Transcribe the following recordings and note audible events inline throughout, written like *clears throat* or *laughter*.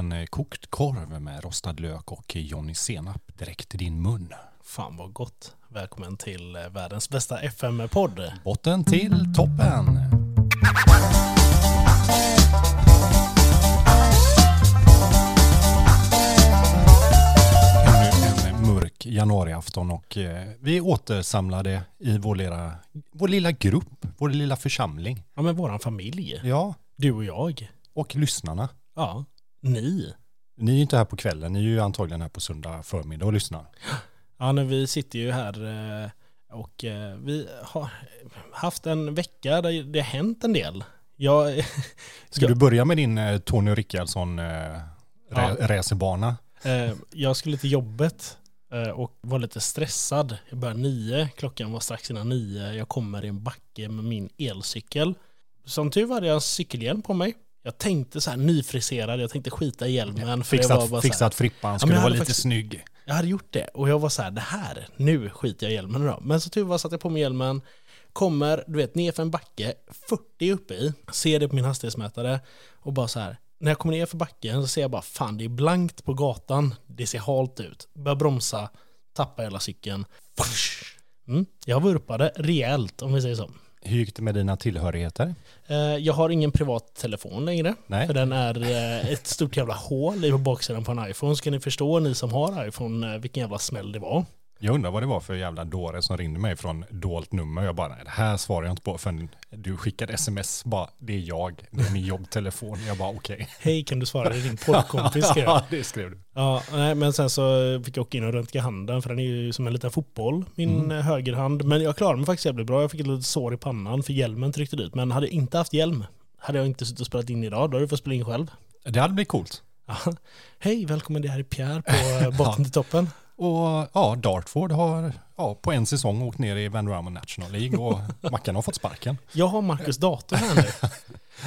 en eh, kokt korv med rostad lök och Johnny senap direkt i din mun. Fan vad gott. Välkommen till eh, världens bästa FM-podd. Botten till toppen. Ännu en mörk januariafton och eh, vi är återsamlade i vår lilla, vår lilla grupp, vår lilla församling. Ja men våran familj. Ja, Du och jag. och lyssnarna. Ja. Ni. Ni är inte här på kvällen, ni är ju antagligen här på söndag förmiddag och lyssnar. Ja, när vi sitter ju här eh, och eh, vi har haft en vecka där det har hänt en del. Jag, *laughs* Ska du börja med din eh, Tony Rickardsson Ja. racerbana? jag skulle till jobbet och var lite stressad. Jag började nio, klockan var strax innan nio. Jag kommer i en backe med min elcykel. Som tur var hade jag en cykelhjälm på mig. Jag tänkte så här nyfriserad, jag tänkte skita i hjälmen. För jag var Fixat, fixat frippan, skulle jag vara lite faktiskt- snygg. Jag hade gjort det och jag var så här, det här, nu skiter jag i hjälmen då. Men så tur var satte jag på mig hjälmen, kommer, du vet, ner för en backe, 40 uppe i, ser det på min hastighetsmätare och bara så här, när jag kommer ner för backen så ser jag bara, fan det är blankt på gatan, det ser halt ut. Börjar bromsa, tappar hela cykeln. Mm, jag vurpade rejält om vi säger så. Hur gick det med dina tillhörigheter? Eh, Jag har ingen privat telefon längre. Nej. För den är eh, ett stort jävla hål i baksidan på en iPhone. Ska ni förstå, ni som har iPhone, eh, vilken jävla smäll det var. Jag undrar vad det var för jävla dåre som ringde mig från dolt nummer. Jag bara, nej, det här svarar jag inte på förrän du skickade sms. Bara, det är jag, det är min jobbtelefon. Jag bara, okej. *laughs* Hej, kan du svara? Det är din poddkompis *laughs* skrev jag. Ja, det skrev du. Ja, nej, men sen så fick jag åka in och röntga handen för den är ju som en liten fotboll, min Mm. eh, högerhand. Men jag klarade mig faktiskt jävligt bra. Jag fick ett litet sår i pannan för hjälmen tryckte dit. Men hade jag inte haft hjälm, hade jag inte suttit och spelat in idag, då hade du fått spela in själv. Det hade blivit coolt. Ja. Hej, välkommen, det här är Pierre på eh, *laughs* botten till toppen. Och ja, Dartford har ja, på en säsong åkt ner i Vanderama National League och *laughs* Mackan har fått sparken. Jag har Marcus dator här nu. *laughs*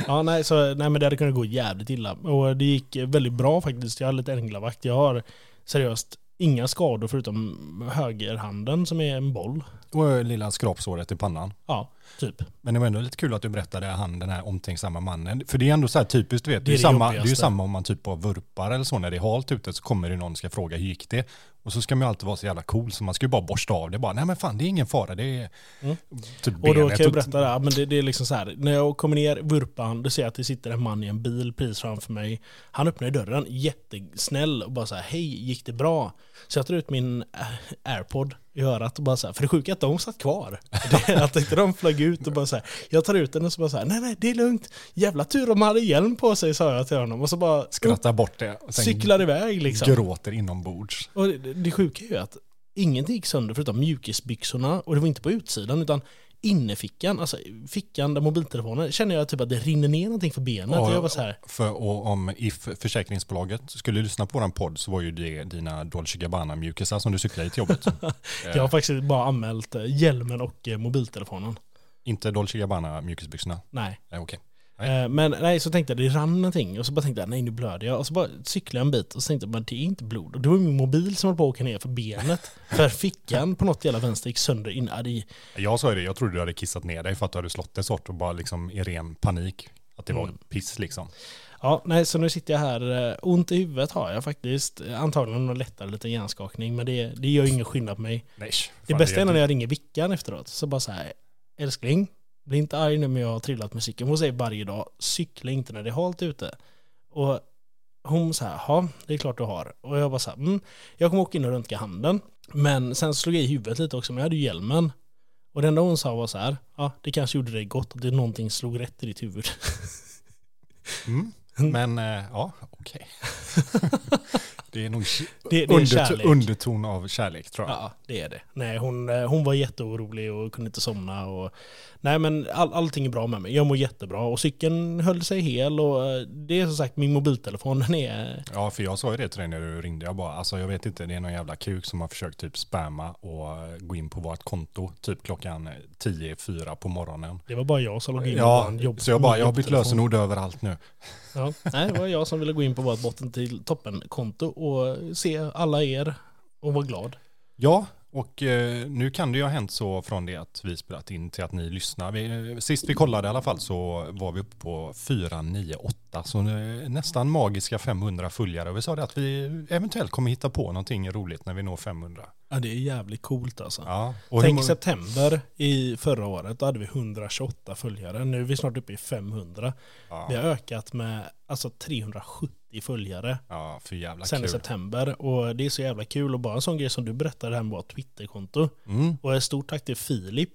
Ja, nej, så, nej, men det hade kunnat gå jävligt illa. Och det gick väldigt bra faktiskt. Jag har lite änglavakt. Jag har seriöst inga skador förutom högerhanden som är en boll. Och lilla skrapsåret i pannan. Ja, typ. Men det var ändå lite kul att du berättade han den här omtänksamma mannen. För det är ändå så här typiskt, du vet. Det är, Det är det samma, det är ju samma om man typ bara vurpar eller så när det är halt ute så kommer det någon och ska fråga hur gick det? Och så ska man ju alltid vara så jävla cool så man ska ju bara borsta av det bara. Nej men fan det är ingen fara, det är Mm. typ Och då kan jag berätta det här, men det, det är liksom så här. När jag kommer ner, vurpan, då ser jag att det sitter en man i en bil precis framför mig. Han öppnar dörren, jättesnäll och bara så här, hej, gick det bra? Så jag tar ut min airpod i örat och bara så här, för det sjuka är att de satt kvar. *laughs* Att inte de flög ut och bara så här, jag tar ut den och så bara så här, nej nej, det är lugnt. Jävla tur de hade hjälm på sig, sa jag till honom. Och så bara skrattar bort det. Och sen cyklar iväg liksom. gråter inombords. Och det, det sjuka är ju att ingenting gick sönder förutom mjukisbyxorna och det var inte på utsidan utan innefickan, alltså fickan där mobiltelefonen, känner jag typ att det rinner ner någonting för benet. Och jag var så här, För, och om if försäkringsbolaget skulle lyssna på våran podd så var ju det dina Dolce Gabbana mjukisar som du cyklade till jobbet. *laughs* jag har faktiskt bara anmält eh, hjälmen och eh, mobiltelefonen. Inte Dolce Gabbana mjukisbyxorna. Nej. Nej, okej. Nej. Eh, Men nej, så tänkte jag det rann någonting och så bara tänkte jag nej nu blöder jag och så bara cyklade jag en bit och så tänkte jag men det är inte blod. Och det var min mobil som höll på att åka ner för benet. *laughs* för fickan på något jävla vänster gick sönder in. Det, Jag sa ju det, jag trodde du hade kissat ner dig för att du hade slått det sort och bara liksom i ren panik. Att det var Mm. piss liksom. Ja, nej, så nu sitter jag här. eh, Ont i huvudet har jag faktiskt. Antagligen någon lättare liten hjärnskakning, men det, det gör ingen skillnad på mig. Nej, Det bästa är när jag ringer Vickan efteråt. Så bara så här, älskling, bli inte arg nu men jag har trillat med cykeln. Hon säger varje dag, cykla inte när det är halt ute. Och hon så här, ja, det är klart du har. Och jag bara så här, mm, jag kommer åka in och röntga handen. Men sen slog jag i huvudet lite också, men jag hade ju hjälmen. Och det enda hon sa var så här, ja, det kanske gjorde dig gott att det någonting slog rätt i ditt huvud. Mm. *laughs* Men eh, ja, okej. *laughs* *laughs* det är nog Det, det är undert- kärlek. underton av kärlek tror jag. Ja, det är det. Nej, hon, eh, hon var jätteorolig och kunde inte somna. Och, nej, men all, allting är bra med mig. Jag mår jättebra och cykeln höll sig hel. Och eh, det är som sagt min mobiltelefon, *laughs* den är... Ja, för jag sa ju det till dig när du ringde. Jag bara, alltså jag vet inte, det är någon jävla kuk som har försökt typ spamma och eh, gå in på vårt konto typ klockan 10-4 på morgonen. Det var bara jag som låg in Ja, så jag bara, jag har bytt lösenord överallt nu. Ja, nej, det var jag som ville gå in på vårt botten till toppen-konto och se alla er och vara glad. Ja, Och eh, nu kan det ju ha hänt så från det att vi spelat in till att ni lyssnar. Vi, eh, sist vi kollade i alla fall så var vi uppe på 498, så nästan magiska 500 följare. Och vi sa det att vi eventuellt kommer hitta på någonting roligt när vi når 500. Ja, det är jävligt coolt alltså. Ja, hur Tänk må- september i förra året, då hade vi 128 följare. Nu är vi snart uppe i 500. ja, Vi har ökat med alltså 370 följare ja, för jävla sen i kul. september. Och det är så jävla kul. Och bara en sån grej som du berättade här med vårt Twitterkonto. Mm. Och ett stort tack till Filip,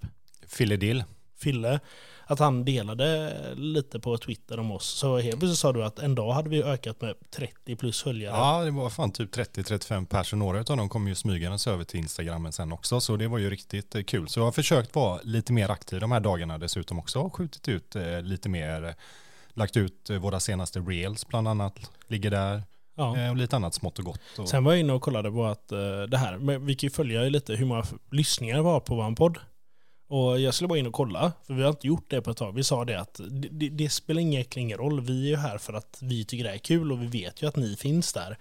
Filledill. Fille, att han delade lite på Twitter om oss. Så helt plötsligt sa du att en dag hade vi ökat med 30 plus följare. Ja, det var fan typ 30-35 pers och några av dem kom ju smygandes över till Instagrammen sen också. Så det var ju riktigt eh, kul. Så jag har försökt vara lite mer aktiv de här dagarna dessutom också. Och skjutit ut eh, lite mer, eh, lagt ut våra senaste reels bland annat. Ligger där. Ja. Och lite annat smått och gott. Och, Sen var jag inne och kollade på att det här, men vi kan ju följa lite hur många lyssningar vi har på vår podd. Och jag skulle bara in och kolla, för vi har inte gjort det på ett tag. Vi sa det att det, det, spelar egentligen ingen roll, vi är ju här för att vi tycker det är kul och vi vet ju att ni finns där.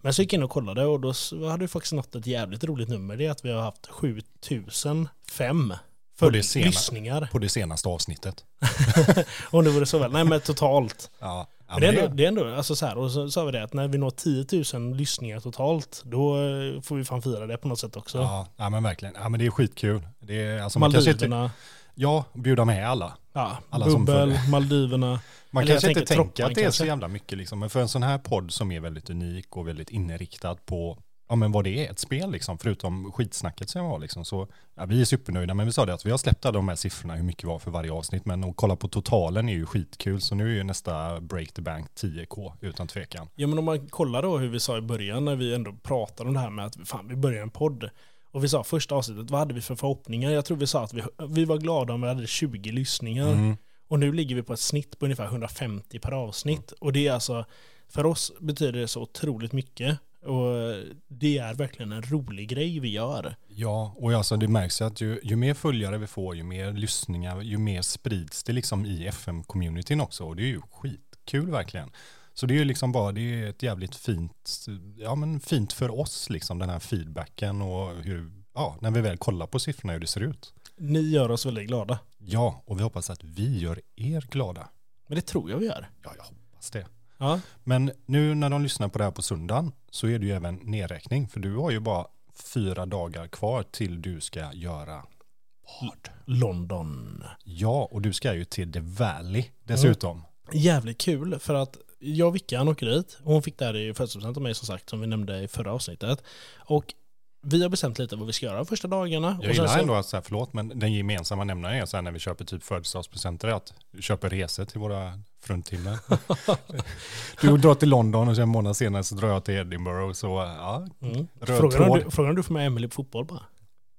Men så gick jag in och kollade och då hade vi faktiskt nått ett jävligt roligt nummer. Det är att vi har haft 7005 På det sena. lyssningar. på det senaste avsnittet. *laughs* Om det vore så väl. Nej men totalt. Ja, ja, det, är ändå, det är ändå, alltså så här, och så sa vi det att när vi når 10 000 lyssningar totalt, då eh, får vi fan fira det på något sätt också. ja, ja, men verkligen. Ja, men det är skitkul. Det är, alltså, kanske inte, Maldiverna, ja, bjuda med alla. ja, alla Bubbel. Maldiverna. Man kanske inte tänker att det är kanske. så jävla mycket liksom, men för en sån här podd som är väldigt unik och väldigt inriktad på ja, men vad det är, ett spel liksom, förutom skitsnacket som var liksom, så ja, vi är supernöjda, men vi sa det att vi har släppt alla de här siffrorna, hur mycket var för varje avsnitt, men att kolla på totalen är ju skitkul, så nu är ju nästa break the bank 10k utan tvekan. Ja men om man kollar då hur vi sa i början när vi ändå pratade om det här med att fan vi börjar en podd. Och vi sa första avsnittet, vad hade vi för förhoppningar? Jag tror vi sa att vi, vi var glada om vi hade 20 lyssningar. Mm. Och nu ligger vi på ett snitt på ungefär 150 per avsnitt. Och det är alltså, för oss betyder det så otroligt mycket. Och det är verkligen en rolig grej vi gör. Ja, och alltså det märks ju att ju, ju mer följare vi får, ju mer lyssningar, ju mer sprids det liksom i FM-communityn också. Och det är ju skitkul verkligen. Så det är ju liksom bara, det är ett jävligt fint, ja men fint för oss liksom den här feedbacken och hur, ja, när vi väl kollar på siffrorna hur det ser ut. Ni gör oss väldigt glada. Ja, och vi hoppas att vi gör er glada. Men det tror jag vi gör. Ja, jag hoppas det. Ja, Men nu när de lyssnar på det här på söndagen så är det ju även nedräkning. För du har ju bara fyra dagar kvar till du ska göra vad? London. Ja, och du ska ju till The Valley dessutom. Jävligt kul för att jag och Vickan åker dit. Hon fick det här i födelsedagspresent av mig som sagt som vi nämnde i förra avsnittet. Och vi har bestämt lite vad vi ska göra de första dagarna. Jag gillar så, ändå att, så här, förlåt, men den gemensamma nämnaren är så här när vi köper typ födelsedagspresenter att vi köper resor till våra fruntimmer. *laughs* du drar till London och sen en månad senare så drar jag till Edinburgh. Så ja, Mm. Frågan, om du, frågan om du får med Emily på fotboll bara.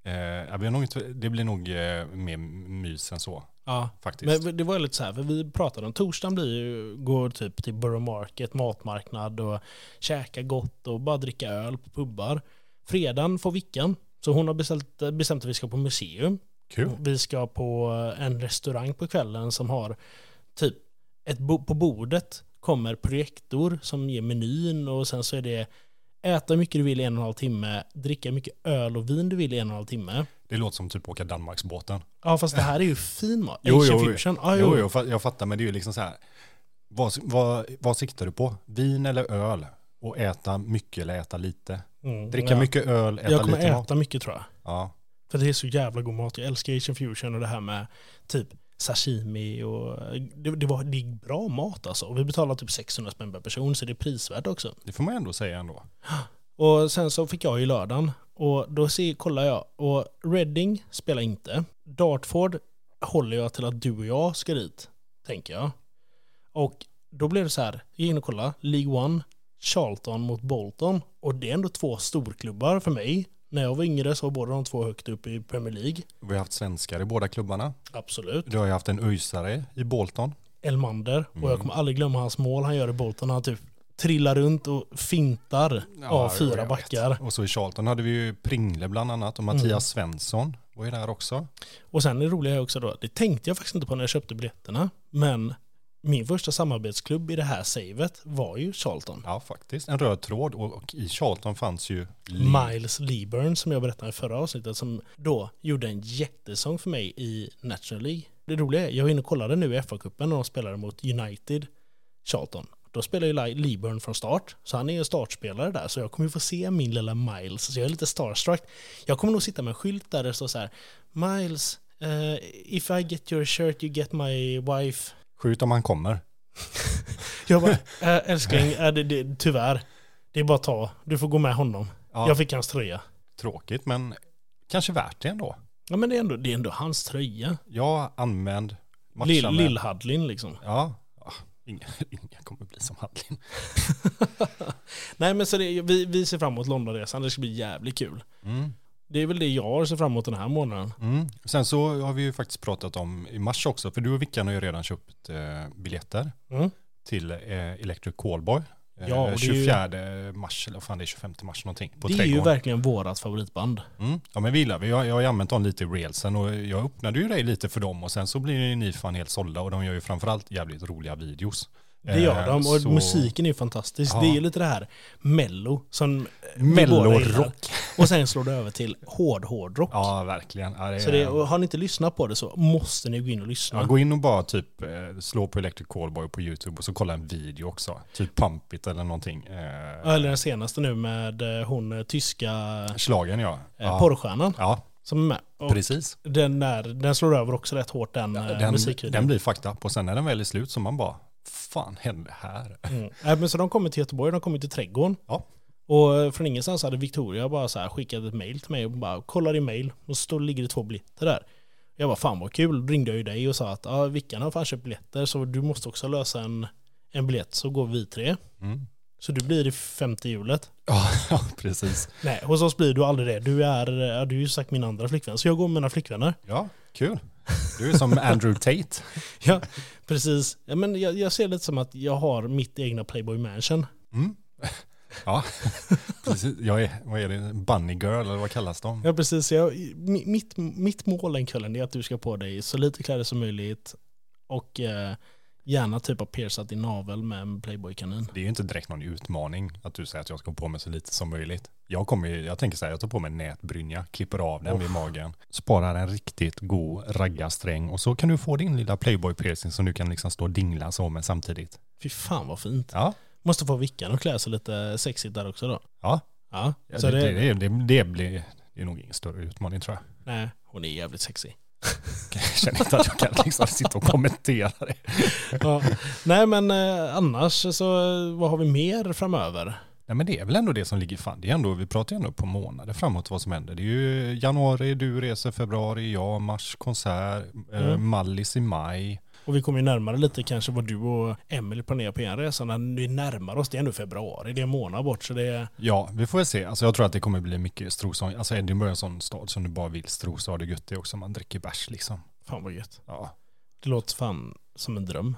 Eh, vet nog det blir nog eh, mer mys än så Ja, faktiskt. men det var lite så här, för vi pratade om torsdagen blir ju, går typ till Borough Market, matmarknad och käka gott och bara dricka öl på pubbar. Fredagen får Vickan, så hon har beställt, bestämt att vi ska på museum. Kul. Vi ska på en restaurang på kvällen som har typ ett bo på bordet kommer projektor som ger menyn och sen så är det äta hur mycket du vill i en och en halv timme, dricka mycket öl och vin du vill i en och en halv timme. Det låter som typ åka Danmarksbåten. Ja fast det här är ju fin mat. Jo, jo, fusion. Ja, Jo, jo, jag fattar, men det är ju liksom så här. Vad, vad, vad siktar du på? Vin eller öl? Och äta mycket eller äta lite? Mm, Dricka ja. mycket öl, äta Jag kommer lite äta mat? mycket tror jag. Ja. För det är så jävla god mat. Jag älskar Asian fusion och det här med typ sashimi och det, det, var, det är bra mat alltså. Och vi betalar typ 600 spänn per person så det är prisvärt också. Det får man ändå säga ändå. *gasps* Och sen så fick jag ju lördagen och då ser, kollar jag och Reading spelar inte. Dartford håller jag till att du och jag ska dit, tänker jag. Och då blev det så här, jag gick in och kollade, League One, Charlton mot Bolton. Och det är ändå två storklubbar för mig. När jag var yngre så var båda de två högt upp i Premier League. Vi har haft svenskar i båda klubbarna. Absolut. Du har ju haft en öjsare i Bolton. Elmander. Och jag Mm. kommer aldrig glömma hans mål han gör i Bolton. Han typ trillar runt och fintar av jo, fyra backar. Och så i Charlton hade vi ju Pringle bland annat och Mattias Mm. Svensson var ju där också. Och sen det roliga är också då, det tänkte jag faktiskt inte på när jag köpte biljetterna, men min första samarbetsklubb i det här savet var ju Charlton. Ja, faktiskt. En röd tråd och, och i Charlton fanns ju... Lee- Miles Leburn som jag berättade i förra avsnittet som då gjorde en jättesång för mig i National League. Det roliga är, jag var inne och kollade nu i FA-cupen när de spelade mot United Charlton. Då spelar ju Li- Leburn från start, så han är ju startspelare där, så jag kommer ju få se min lilla Miles, så jag är lite starstruck. Jag kommer nog sitta med en skylt där det står så här, Miles, eh, if I get your shirt you get my wife. Skjut om han kommer. *laughs* Jag bara, äh, älskling, äh, det, det, tyvärr, det är bara att ta, du får gå med honom. Ja, Jag fick hans tröja. Tråkigt, men kanske värt det ändå. Ja men det är ändå, det är ändå hans tröja. Ja, använd. Lill- med. Lill-Hadlin liksom. Ja, ja ingen, *laughs* ingen kommer bli som Hadlin. *laughs* Nej men så det, vi, vi ser fram emot Londonresan, det ska bli jävligt kul. Mm. Det är väl det jag ser fram emot den här månaden. Mm. Sen så har vi ju faktiskt pratat om i mars också, för du och Vickan har ju redan köpt eh, biljetter Mm. till eh, Electric Callboy. Eh, Ja, det är ju- 24 mars, eller fan det är 25 mars någonting, på det är ju verkligen vårat favoritband. Mm. Ja men vi gillar, vi har, jag har ju använt dem lite i reelsen och jag öppnade ju dig lite för dem och sen så blir ni fan helt sålda och de gör ju framförallt jävligt roliga videos. Det gör Eh, de och så- musiken är ju fantastisk. Ja. Det är ju lite det här mello som. Mellorock. Och sen slår det över till hård hårdrock. Ja verkligen. Ja, det Så det, har ni inte lyssnat på det så måste ni gå in och lyssna. Ja, gå in och bara typ eh, slå på Electric Callboy på YouTube och så kolla en video också. Typ Pump It eller någonting. Eh, Eller den senaste nu med hon tyska Slagen ja. Ja, porrstjärnan ja som är med. Och precis. den, där, den slår över också rätt hårt den, Ja, den, musikvideon. den blir fucked up och sen när den väl är slut så man bara, fan hände här? Mm. Äh, men så de kommer till Göteborg, de kommer till Trädgården. Ja. Och eh, från ingenstans hade Victoria bara så här skickat ett mail till mig och bara kollar i mail och så ligger det två biljetter där. Jag bara fan vad kul, då ringde jag ju dig och sa att ja, Vickan har fan köpt biljetter så du måste också lösa en, en biljett så går vi tre. Mm. Så du blir i femte hjulet. Ja, *laughs* precis. Nej, hos oss blir du aldrig det. Du är, du är ju sagt min andra flickvän. Så jag går med mina flickvänner. Ja, kul. Du är som Andrew Tate. *laughs* Ja, precis. Ja, men jag, jag ser det lite som att jag har mitt egna Playboy Mansion. Mm. Ja, *laughs* precis. Jag är, vad är det, bunny girl eller vad kallas de? Ja precis, jag, mi- mitt, mitt mål den kvällen är att du ska på dig så lite kläder som möjligt och eh, gärna typ av piercat din navel med en Playboy-kanin. Det är ju inte direkt någon utmaning att du säger att jag ska ha på mig så lite som möjligt. Jag, kommer, jag tänker så här, jag tar på mig en nätbrynja, klipper av den vid magen, sparar en riktigt god raggarsträng och så kan du få din lilla playboy piercing som du kan liksom stå och dingla så med samtidigt. Fy fan vad fint. Ja, Måste få Vickan att klä sig lite sexigt där också då. ja. Ja, så det, det, det, det, det, blir, det är nog ingen större utmaning tror jag. nej, hon är jävligt sexig. Jag känner inte att jag kan liksom sitta och kommentera det. Ja. Nej men eh, annars så eh, vad har vi mer framöver? Nej men det är väl ändå det som ligger fan. Det är ändå, vi pratar ju ändå på månader framåt vad som händer. Det är ju januari, du reser, februari, jag, mars, konsert, eh, Mm. Mallis i maj. Och vi kommer ju närmare lite kanske vad du och Emily planerar på en resa när vi närmar oss. Det är ändå februari, det är en månad bort så det är... Ja, vi får väl se. Alltså jag tror att det kommer bli mycket strosång. Alltså Edinburgh är en sån stad som du bara vill strosa och det gött det också. Man dricker bärs liksom. Fan vad gött. Ja. Det låter fan som en dröm.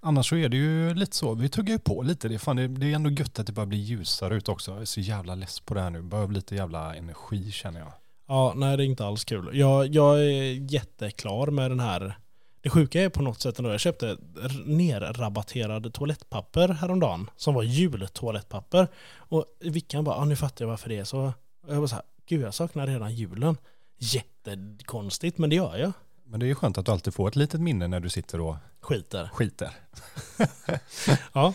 Annars så är det ju lite så, vi tuggar ju på lite. Det är, fan, det, det är ändå gött att det börjar bli ljusare ut också. Jag är så jävla less på det här nu. Behöver lite jävla energi känner jag. Ja, nej det är inte alls kul. Jag, jag är jätteklar med den här. Det sjuka är på något sätt ändå, jag köpte r- nerrabatterad toalettpapper häromdagen som var jultoalettpapper. Och Vickan bara, ah, nu fattar jag varför det är så. Och jag bara så här, gud jag saknar redan julen. Jättekonstigt, men det gör jag. Men det är ju skönt att du alltid får ett litet minne när du sitter och Skiter. skiter. *laughs* Ja,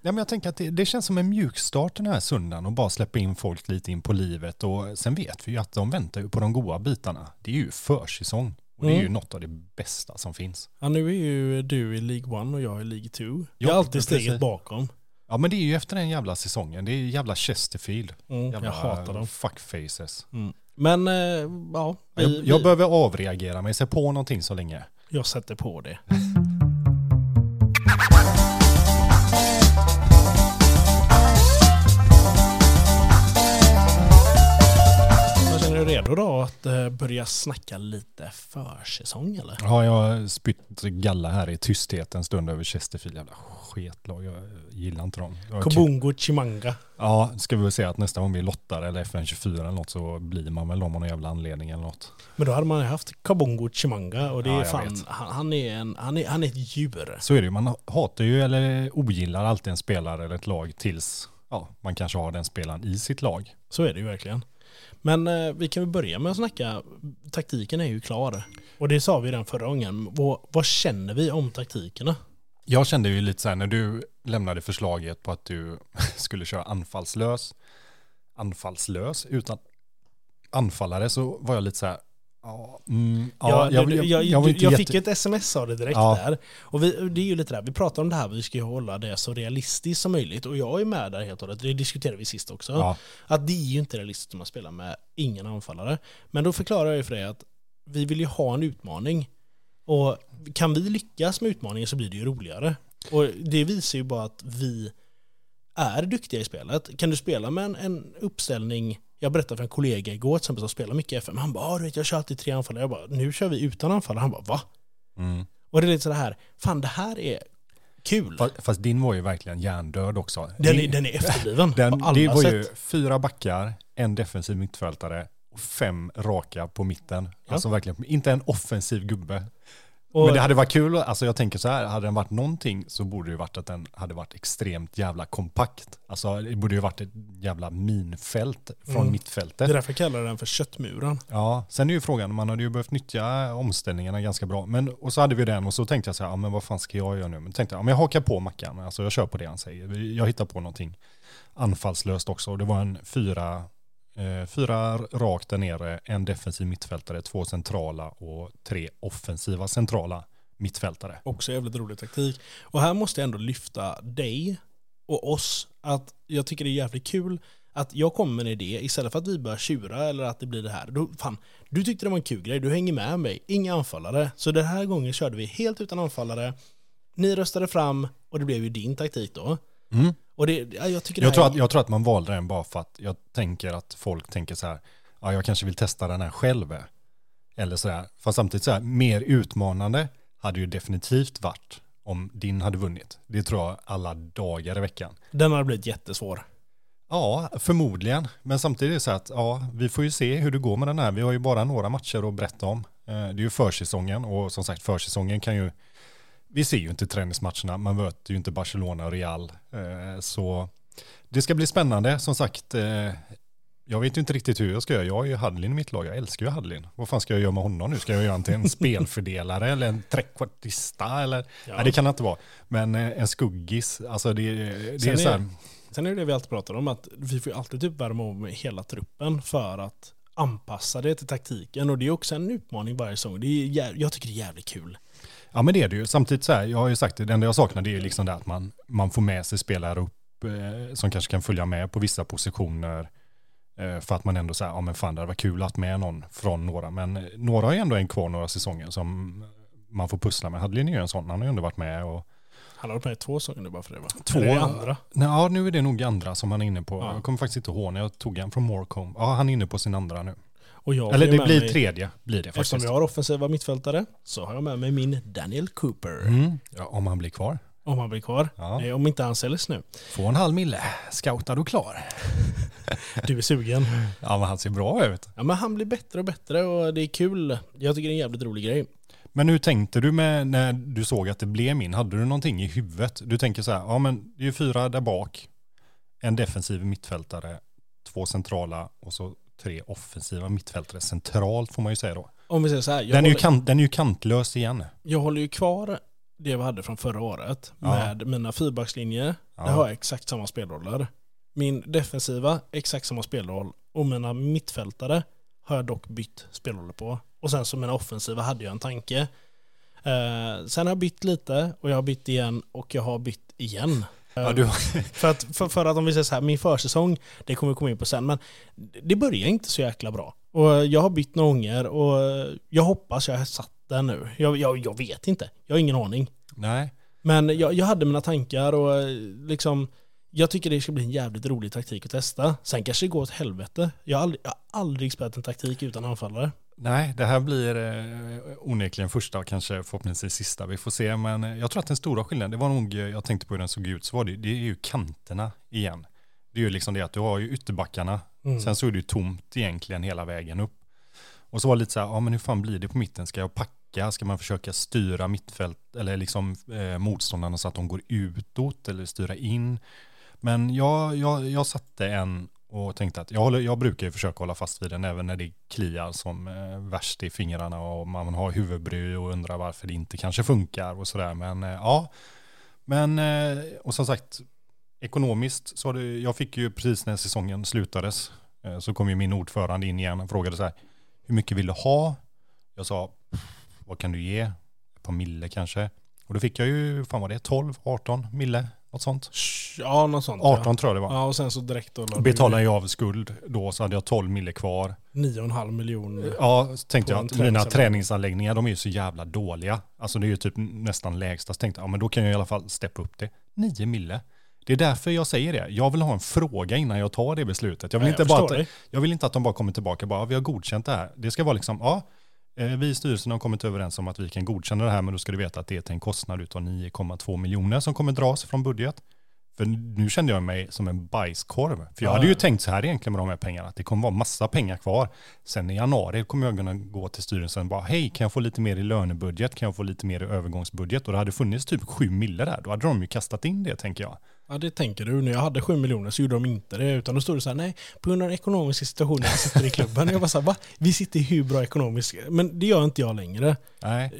Ja, men jag tänker att det, det känns som en mjukstart den här söndagen och bara släppa in folk lite in på livet. Och sen vet vi ju att de väntar ju på de goda bitarna. Det är ju försäsong. Och det är ju Mm. något av det bästa som finns. ja nu är ju du i League 1 och jag i League 2. Jag Ja, är alltid steget bakom. Ja men det är ju efter den jävla säsongen. Det är ju jävla Chesterfield. Mm, Jävla jag hatar dem. Fuckfaces. Mm. Men eh, ja, vi, Jag, jag vi, behöver avreagera mig, se på någonting så länge. jag sätter på det. *laughs* du redo? då att eh, börja snacka lite försäsong eller? Ja, jag har spytt galla här i tysthet en stund över Chesterfield. Jävla sketlag. Jag gillar inte dem. Kobungo Chimanga. Ja, ska vi väl säga att nästa gång vi lottar eller FN24 eller något så blir man väl dem av någon jävla anledning eller något. Men då hade man ju haft Kabongo Chimanga och det Ja, är fan, han, han, är en, han, är, han är ett djur. Så är det ju. Man hatar ju eller ogillar alltid en spelare eller ett lag tills ja, man kanske har den spelaren i sitt lag. Så är det ju verkligen. Men eh, vi kan väl börja med att snacka, taktiken är ju klar. Och det sa vi redan förra gången. Vad, vad känner vi om taktikerna? Jag kände ju lite så här när du lämnade förslaget på att du *laughs* skulle köra anfallslös, anfallslös utan anfallare så var jag lite så här, ja, mm, ja, jag, jag, jag, jag, jag jätte- fick ett sms av det direkt Ja. där. Och vi, det är ju lite där, vi pratar om det här, vi ska ju hålla det så realistiskt som möjligt. Och jag är med där helt och hållet, det diskuterade vi sist också. Ja, Att det är ju inte realistiskt om man spelar med ingen anfallare. Men då förklarar jag ju för dig att vi vill ju ha en utmaning. Och kan vi lyckas med utmaningen så blir det ju roligare. Och det visar ju bara att vi är duktiga i spelet. Kan du spela med en, en uppställning, jag berättade för en kollega igår som spelar mycket FM, han bara "Ah, du vet, jag kör alltid tre anfallare. Jag bara nu kör vi utan anfallare. Han bara va? mm. Och det är lite så här, fan det här är kul. fast, fast din var ju verkligen hjärndöd också. Den är, den är efterbliven *laughs* den, på alla det var sätt. ju fyra backar, en defensiv mittfältare och fem raka på mitten. Ja. Alltså verkligen, inte en offensiv gubbe. Och- Men det hade varit kul, alltså jag tänker så här, hade den varit någonting så borde det varit att den hade varit extremt jävla kompakt. Alltså det borde ju varit ett jävla minfält från Mm. mittfältet. Det är därför jag kallar den för köttmuren. Ja, sen är ju frågan, man hade ju behövt nyttja omställningarna ganska bra. Men, och så hade vi den och så tänkte jag så här, ja, men vad fan ska jag göra nu? Men tänkte jag, ja, men jag hakar på Mackan, alltså jag kör på det han säger. Jag hittar på någonting anfallslöst också. Och det var en fyra, fyra rakt där nere, en defensiv mittfältare, två centrala och tre offensiva centrala mittfältare. Också jävligt rolig taktik. Och här måste jag ändå lyfta dig och oss. Att jag tycker det är jävligt kul att jag kommer med en idé istället för att vi börjar tjura eller att det blir det här. Då, fan, du tyckte det var en kul grej, du hänger med mig. Inga anfallare. Så den här gången körde vi helt utan anfallare. Ni röstade fram och det blev ju din taktik då. Mm. Och det, ja, jag tycker Jag, tror att, jag tror att man valde den bara för att jag tänker att folk tänker så här, ja jag kanske vill testa den här själv. Eller så här, fast samtidigt så här, mer utmanande hade ju definitivt varit om din hade vunnit. Det tror jag alla dagar i veckan. Den har blivit jättesvår. Ja, förmodligen. Men samtidigt är det så att ja, vi får ju se hur det går med den här. Vi har ju bara några matcher att berätta om. Eh, Det är ju försäsongen och som sagt försäsongen kan ju, vi ser ju inte träningsmatcherna, man möter ju inte Barcelona och Real. Eh, Så det ska bli spännande. Som sagt, eh, jag vet ju inte riktigt hur jag ska göra. Jag har ju Hadlin i mitt lag, jag älskar ju Hadlin. Vad fan ska jag göra med honom nu? Ska jag göra honom till en spelfördelare eller en trekvartista eller? Ja. Nej, det kan det inte vara. Men eh, en skuggis, alltså det, det Sen är så här, är- Sen är det det vi alltid pratar om, att vi får ju alltid typ värma om hela truppen för att anpassa det till taktiken. Och det är också en utmaning varje säsong. Det är, jä- jag tycker det är jävligt kul. Ja men det är det ju. Samtidigt så här, jag har ju sagt det, det enda jag saknar det är ju liksom det att man, man får med sig spelare upp eh, som kanske kan följa med på vissa positioner. Eh, för att man ändå säger, ja men fan det hade varit kul att med någon från några. Men eh, några har ju ändå en kvar några säsonger som man får pussla med. Hadlin är ju en sån, han har ju ändå varit med och Han har varit med i två säsonger nu bara för det va? Två? Eller andra? Nej, ja, nu är det nog andra som han är inne på. Ja. Jag kommer faktiskt inte ihåg när jag tog han från Morecombe. Ja, han är inne på sin andra nu. Och jag Eller det blir mig- tredje, blir det Eftersom faktiskt. vi har offensiva mittfältare så har jag med mig min Daniel Cooper. Mm. Ja, om han blir kvar. Om han blir kvar. Ja. Om inte han säljs nu. Få en halv mille, scoutad och klar. Du är sugen. Ja, men han ser bra ut. Ja men han blir bättre och bättre och det är kul. Jag tycker det är en jävligt rolig grej. Men hur tänkte du med när du såg att det blev min? Hade du någonting i huvudet? Du tänker så här, ja men det är ju fyra där bak, en defensiv mittfältare, två centrala och så tre offensiva mittfältare centralt får man ju säga då. Om vi säger så här. Den är, ju håller, kant, den är ju kantlös igen. jag håller ju kvar det vi hade från förra året Ja. med mina fyrbackslinjer. Ja. Där har jag exakt samma spelroller. Min defensiva, exakt samma spelroll. Och mina mittfältare har jag dock bytt spelroller på. Och sen så mina offensiva hade jag en tanke. Eh, sen har jag bytt lite och jag har bytt igen och jag har bytt igen. Ja, du, För att, för, för att om vi säger så här, min försäsong, det kommer vi komma in på sen, men det börjar inte så jäkla bra. Och jag har bytt några gånger och jag hoppas jag har satt den nu. Jag, jag, jag vet inte, jag har ingen aning. nej, Men jag, jag hade mina tankar och eh, liksom, jag tycker det ska bli en jävligt rolig taktik att testa. Sen kanske det går åt helvete. Jag har aldrig, jag har aldrig spelat en taktik utan anfallare. Nej, det här blir eh, onekligen första och kanske förhoppningsvis sista. Vi får se, men jag tror att den stora skillnaden, det var nog, eh, jag tänkte på hur den såg ut, så var det, det är ju kanterna igen. Det är ju liksom det att du har ju ytterbackarna, Mm. sen så är det ju tomt egentligen hela vägen upp. Och så var det lite så här, ja men hur fan blir det på mitten? Ska jag packa? Ska man försöka styra mittfält eller liksom eh, motståndarna så att de går utåt eller styra in? Men jag, jag, jag satte en och tänkte att jag, håller, jag brukar ju försöka hålla fast vid den även när det kliar som eh, värst i fingrarna och man har huvudbry och undrar varför det inte kanske funkar och sådär. Men eh, ja, men eh, och som sagt, ekonomiskt så har det, jag fick ju precis när säsongen slutades eh, så kom ju min ordförande in igen och frågade så här, hur mycket vill du ha? Jag sa, vad kan du ge? Ett par mille kanske. Och då fick jag ju, fan var det, 12, 18 mille, något sånt. Ja, något sånt. 18 tror jag det Ja. var. ja, och sen så direkt då Betalade jag av skuld då så hade jag 12 mille kvar. 9,5 miljoner. Ja, tänkte jag att mina träningsanläggning. träningsanläggningar de är ju så jävla dåliga. Alltså det är ju typ nästan lägsta. Så tänkte jag, ja men då kan jag i alla fall steppa upp det. 9 mille. Det är därför jag säger det. Jag vill ha en fråga innan jag tar det beslutet. Jag vill, Ja, inte, jag bara att, dig. jag vill inte att de bara kommer tillbaka och bara, "Ja, vi har godkänt det här. Det ska vara liksom, ja, vi i styrelsen har kommit överens om att vi kan godkänna det här, men då ska du veta att det är till en kostnad utav 9,2 miljoner som kommer dras från budget. För nu kände jag mig som en bajskorv. För jag Ja, hade ju tänkt så här egentligen med de här pengarna, att det kommer vara massa pengar kvar. Sen i januari kommer jag kunna gå till styrelsen och bara, hej, kan jag få lite mer i lönebudget? Kan jag få lite mer i övergångsbudget? Och det hade funnits typ sju mille där. Då hade de ju kastat in det, tänker jag. Ja, det tänker du. När jag hade 7 miljoner så gjorde de inte det. Utan då stod det så här, nej, på grund av den ekonomiska situationen jag sitter i klubben. Jag var så här, va? Vi sitter i hur bra ekonomiskt? Men det gör inte jag längre. Nej,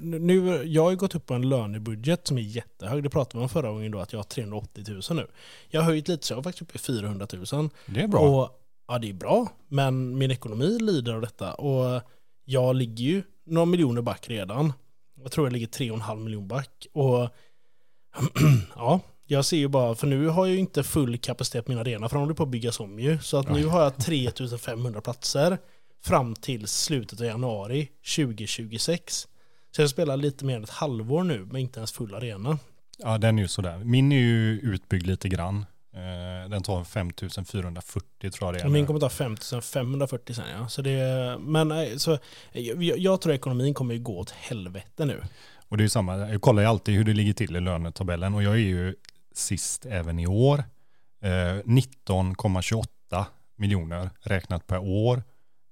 Nu, jag har ju gått upp på en lönebudget som är jättehög. Det pratade vi om förra gången då, att jag har 380 000 nu. Jag har höjt lite så jag har faktiskt uppe i 400 000. det är bra. Och, ja, det är bra, men min ekonomi lider av detta. Och jag ligger ju några miljoner back redan. Jag tror jag ligger 3,5 miljoner back. Och *clears throat* ja, jag ser ju bara, för nu har jag ju inte full kapacitet på min arena, för de håller på att byggas om ju. Så att nu har jag 3500 platser fram till slutet av januari 2026. Så jag spelar lite mer än ett halvår nu, men inte ens full arena. Ja, den är ju sådär. Min är ju utbyggd lite grann. Eh, Den tar 5440 tror jag det är. Min kommer ta 5540 sen ja. Så det, men nej, så, jag, jag tror ekonomin kommer ju gå åt helvete nu. Och det är ju samma, jag kollar ju alltid hur det ligger till i lönetabellen och jag är ju sist även i år. Eh, 19,28 miljoner räknat per år.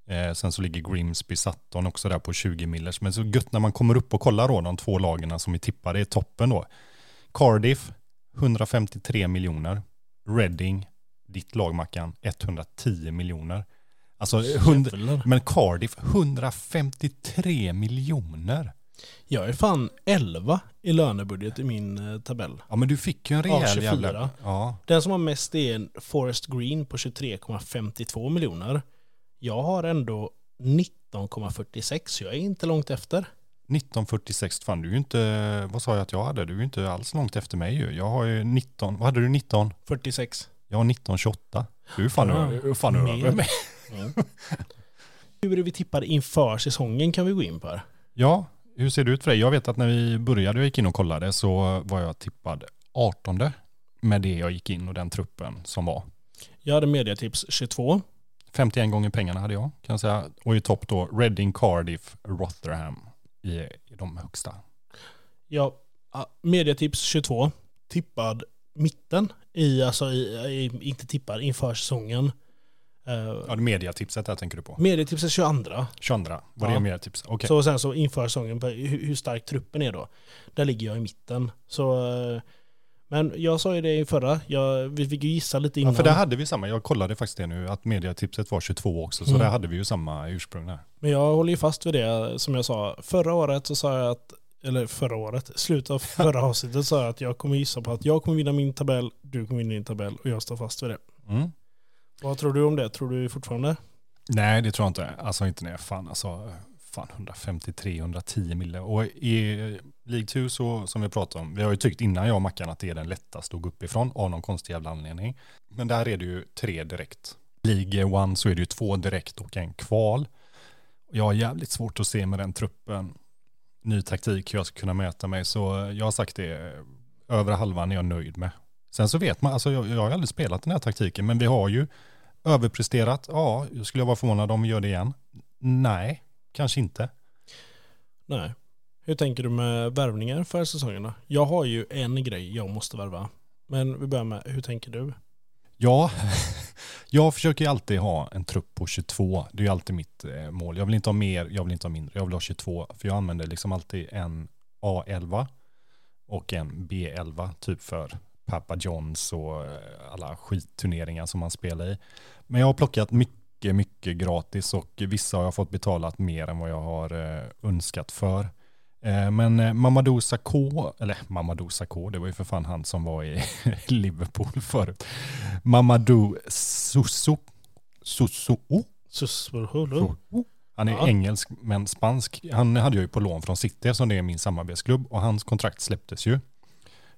Eh, sen så ligger Grimsby Sutton också där på 20 millers. Men så gött när man kommer upp och kollar då de två lagen som är tippade i toppen då. Cardiff 153 miljoner. Reading, ditt lag Mackan, 110 miljoner. Alltså, 100, Jävlar. men Cardiff 153 miljoner. Jag är fan 11 i lönebudget i min eh, tabell. Ja men du fick ju en rejäl 24. jävla... Ja. Den som har mest är en Forest Green på 23,52 miljoner. Jag har ändå 19,46 så jag är inte långt efter. 1946, fan du är ju inte, vad sa jag att jag hade? Du är ju inte alls långt efter mig ju. Jag har ju 19, vad hade du 19? 46. Jag har 1928. Du är fan, Ja, fan över mig. Hur är det vi tippade inför säsongen kan vi gå in på här. Ja, hur ser det ut för dig? Jag vet att när vi började och gick in och kollade så var jag tippad 18 med det jag gick in och den truppen som var. Jag hade mediatips 22. 51 gånger pengarna hade jag kan jag säga. Och i topp då Reading, Cardiff, Rotherham i, i de högsta. Ja, ja, mediatips 22. Tippad mitten i, alltså i, i, inte tippad inför säsongen. Uh, Ja, mediatipset där tänker du på. mediatips är 22. 22, var det Ja. mediatips? Okej. Så sen så inför säsongen, hur, hur stark truppen är då. Där ligger jag i mitten. Så, eh, men jag sa ju det i förra, jag, vi fick ju gissa lite innan. Ja, för där hade vi samma. Jag kollade faktiskt det nu, att mediatipset var 22 också. Så Mm. där hade vi ju samma ursprung där. Men jag håller ju fast vid det som jag sa. Förra året så sa jag att, eller förra året, slutet av förra avsnittet sa jag att jag kommer gissa på att jag kommer vinna min tabell, du kommer vinna din tabell och jag står fast vid det. Mm. Vad tror du om det? Tror du fortfarande? Nej, det tror jag inte. Alltså inte när fan, alltså fan 153-110 mille. Och i League 2 så, som vi pratade om, vi har ju tyckt innan jag och Mackan att det är den lättaste att gå uppifrån av någon konstig jävla anledning. Men där är det ju tre direkt. League 1 så är det ju två direkt och en kval. Jag har jävligt svårt att se med den truppen ny taktik hur jag ska kunna möta mig. Så jag har sagt det, över halvan är jag nöjd med. Sen så vet man, alltså jag, jag har aldrig spelat den här taktiken, men vi har ju överpresterat. Ja, jag skulle vara förvånad om vi gör det igen. Nej, kanske inte. Nej. Hur tänker du med värvningar för säsongen då? Jag har ju en grej jag måste värva. Men vi börjar med, hur tänker du? Ja, *laughs* jag försöker alltid ha en trupp på 22. Det är ju alltid mitt eh, mål. Jag vill inte ha mer, jag vill inte ha mindre. Jag vill ha 22. För jag använder liksom alltid en A11 och en B11 typ för Papa Johns och eh, alla skitturneringar som man spelar i. Men jag har plockat mycket, mycket gratis och vissa har jag fått betalat mer än vad jag har eh, önskat för. Eh, men Mamadou Sakho, eller Mamadou Sakho, det var ju för fan han som var i *laughs* Liverpool förut. Mamadou Susu, Susu, Sussurhulu. han är Ja. engelsk men spansk. Han hade jag ju på lån från City som det är min samarbetsklubb och hans kontrakt släpptes ju.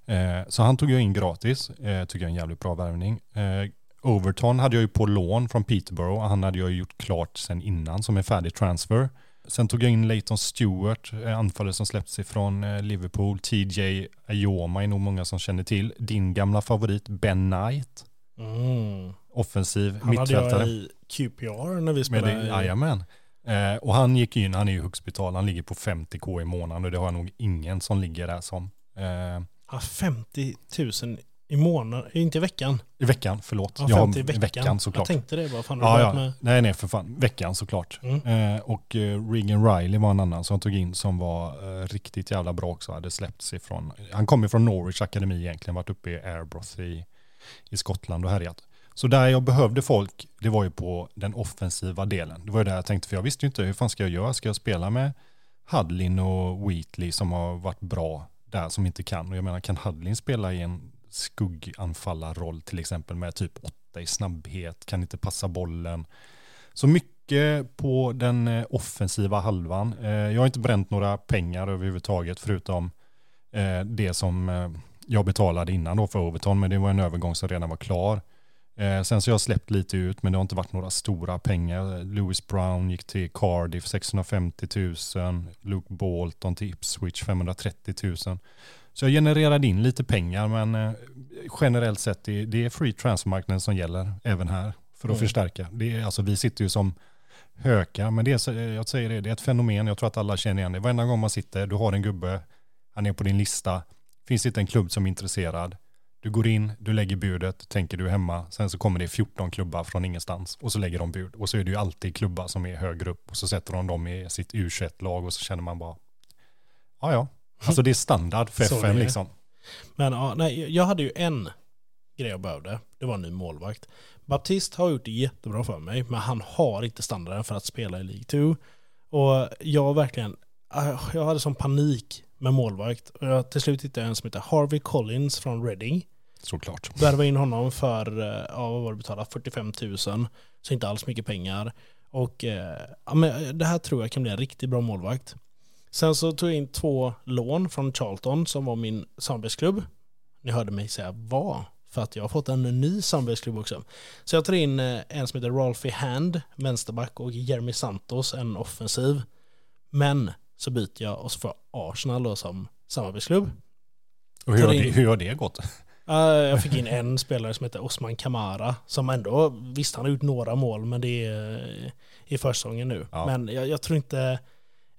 Eh, så han tog jag in gratis, eh, tycker jag är en jävligt bra värvning. Eh, Overton hade jag ju på lån från Peterborough han hade jag ju gjort klart sen innan som en färdig transfer. Sen tog jag in Leighton Stewart, eh, anfallare som släppts ifrån eh, Liverpool. TJ Ayoma är nog många som känner till. Din gamla favorit Ben Knight, Mm. offensiv Han hade mittfältare. jag i QPR när vi Med spelade. det, jajamän. Eh, och han gick in, han är ju högst betald, han ligger på 50k i månaden och det har jag nog ingen som ligger där som. Eh, Ja, 50 000 i månaden, inte i veckan. I veckan, förlåt. Ja, jag har 50 i veckan. veckan såklart. Jag tänkte det bara, fan Ja, ja. med? Nej, nej, för fan. Veckan såklart. Mm. Eh, och eh, Regan Riley var en annan som tog in som var eh, riktigt jävla bra också. Hade släppts ifrån, han kom ju från Norwich Akademi egentligen, varit uppe i Airbroth i, i Skottland och härjat. Så där jag behövde folk, det var ju på den offensiva delen. Det var ju där jag tänkte, för jag visste ju inte hur fan ska jag göra? Ska jag spela med Hudlin och Wheatley som har varit bra där som inte kan? Och jag menar, kan Hudlin spela i en skugganfallarroll till exempel med typ åtta i snabbhet, kan inte passa bollen. Så mycket på den eh, offensiva halvan. Eh, jag har inte bränt några pengar överhuvudtaget förutom eh, det som jag betalade innan då för Overton, men det var en övergång som redan var klar. Eh, Sen så har jag släppt lite ut, men det har inte varit några stora pengar. Lewis Brown gick till Cardiff 650 000, Luke Bolton till Ipswich 530 000. Så jag genererade in lite pengar, men eh, generellt sett det, det är free transfermarknaden som gäller även här för att Mm. förstärka. Det är, alltså, vi sitter ju som hökar, men det är, så- jag säger det, det är ett fenomen, jag tror att alla känner igen det. Varenda gång man sitter, du har en gubbe, han är på din lista, finns inte en klubb som är intresserad, du går in, du lägger budet, tänker du hemma, sen så kommer det 14 klubbar från ingenstans och så lägger de bud. Och så är det ju alltid klubbar som är högre upp och så sätter de dem i sitt U21-lag och så känner man bara, ja ja, alltså det är standard för *laughs* Så FM det är. liksom. Men ja, nej, jag hade ju en grej jag behövde. Det var en ny målvakt. Baptist har gjort det jättebra för mig, men han har inte standarden för att spela i League 2. Och jag verkligen, äh, jag hade sån panik med målvakt. Och jag till slut hittade jag en som heter Harvey Collins från Reading. Såklart. Värvade in honom för, eh, ja vad var det betalat, 45 000. Så inte alls mycket pengar. Och eh, ja, men det här tror jag kan bli en riktigt bra målvakt. Sen så tog jag in två lån från Charlton som var min samarbetsklubb. Ni hörde mig säga var, för att jag har fått en ny samarbetsklubb också. Så jag tar in eh, en som heter Ralphie Hand, vänsterback, och Jeremy Santos, en offensiv. Men så byter jag och så får jag Arsenal då som samarbetsklubb. Och hur har, det, hur har det gått? Jag fick in en spelare som heter Osman Kamara som ändå, visst han har gjort några mål men det är i försäsongen nu. Ja. Men jag, jag tror inte,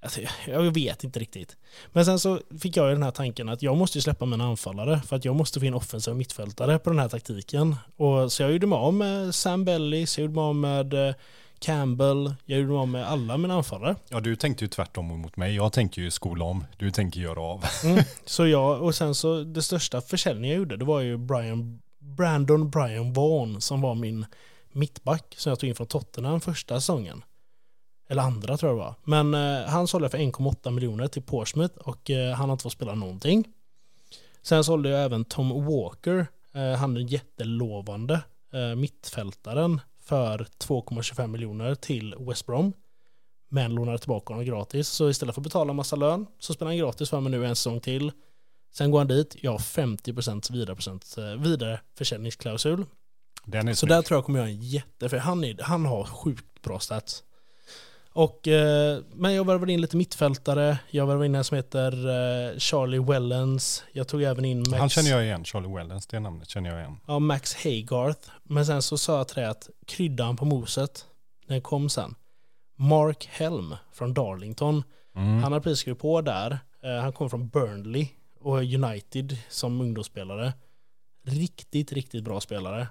alltså, jag vet inte riktigt. Men sen så fick jag ju den här tanken att jag måste ju släppa mina anfallare för att jag måste få in offensiva mittfältare på den här taktiken. Och så jag gjorde mig av med Sam Bellis, jag gjorde mig av med eh, Campbell, jag gjorde av med alla mina anfallare. Ja, du tänkte ju tvärtom mot mig. Jag tänker ju skola om. Du tänker göra av. Mm. *laughs* Så jag, och sen så det största försäljningen jag gjorde, det var ju Brian, Brandon Brian Vaughan som var min mittback som jag tog in från Tottenham första säsongen. Eller andra tror jag det var. Men eh, han sålde för 1,8 miljoner till Portsmouth och eh, han har inte fått spela någonting. Sen sålde jag även Tom Walker, eh, han är jättelovande eh, mittfältaren för 2,25 miljoner till West Brom. Men lånade tillbaka honom gratis. Så istället för att betala en massa lön så spelar han gratis för mig nu en säsong till. Sen går han dit, jag har 50% vidare, procent, eh, vidare försäljningsklausul. Den är Så snygg. där tror jag kommer göra en jätte, för han, är, han har sjukt bra stats. Och, eh, men jag värvade in lite mittfältare. Jag värvade in en som heter eh, Charlie Wellens. Jag tog även in Max, Han känner jag igen, Charlie Wellens, det namnet känner jag igen. ja, Max Haygarth. Men sen så sa jag till dig att kryddan på moset, den kom sen. Mark Helm från Darlington. Mm. Han har precis skrivit på där. Eh, han kom från Burnley och United som ungdomsspelare. Riktigt, riktigt bra spelare.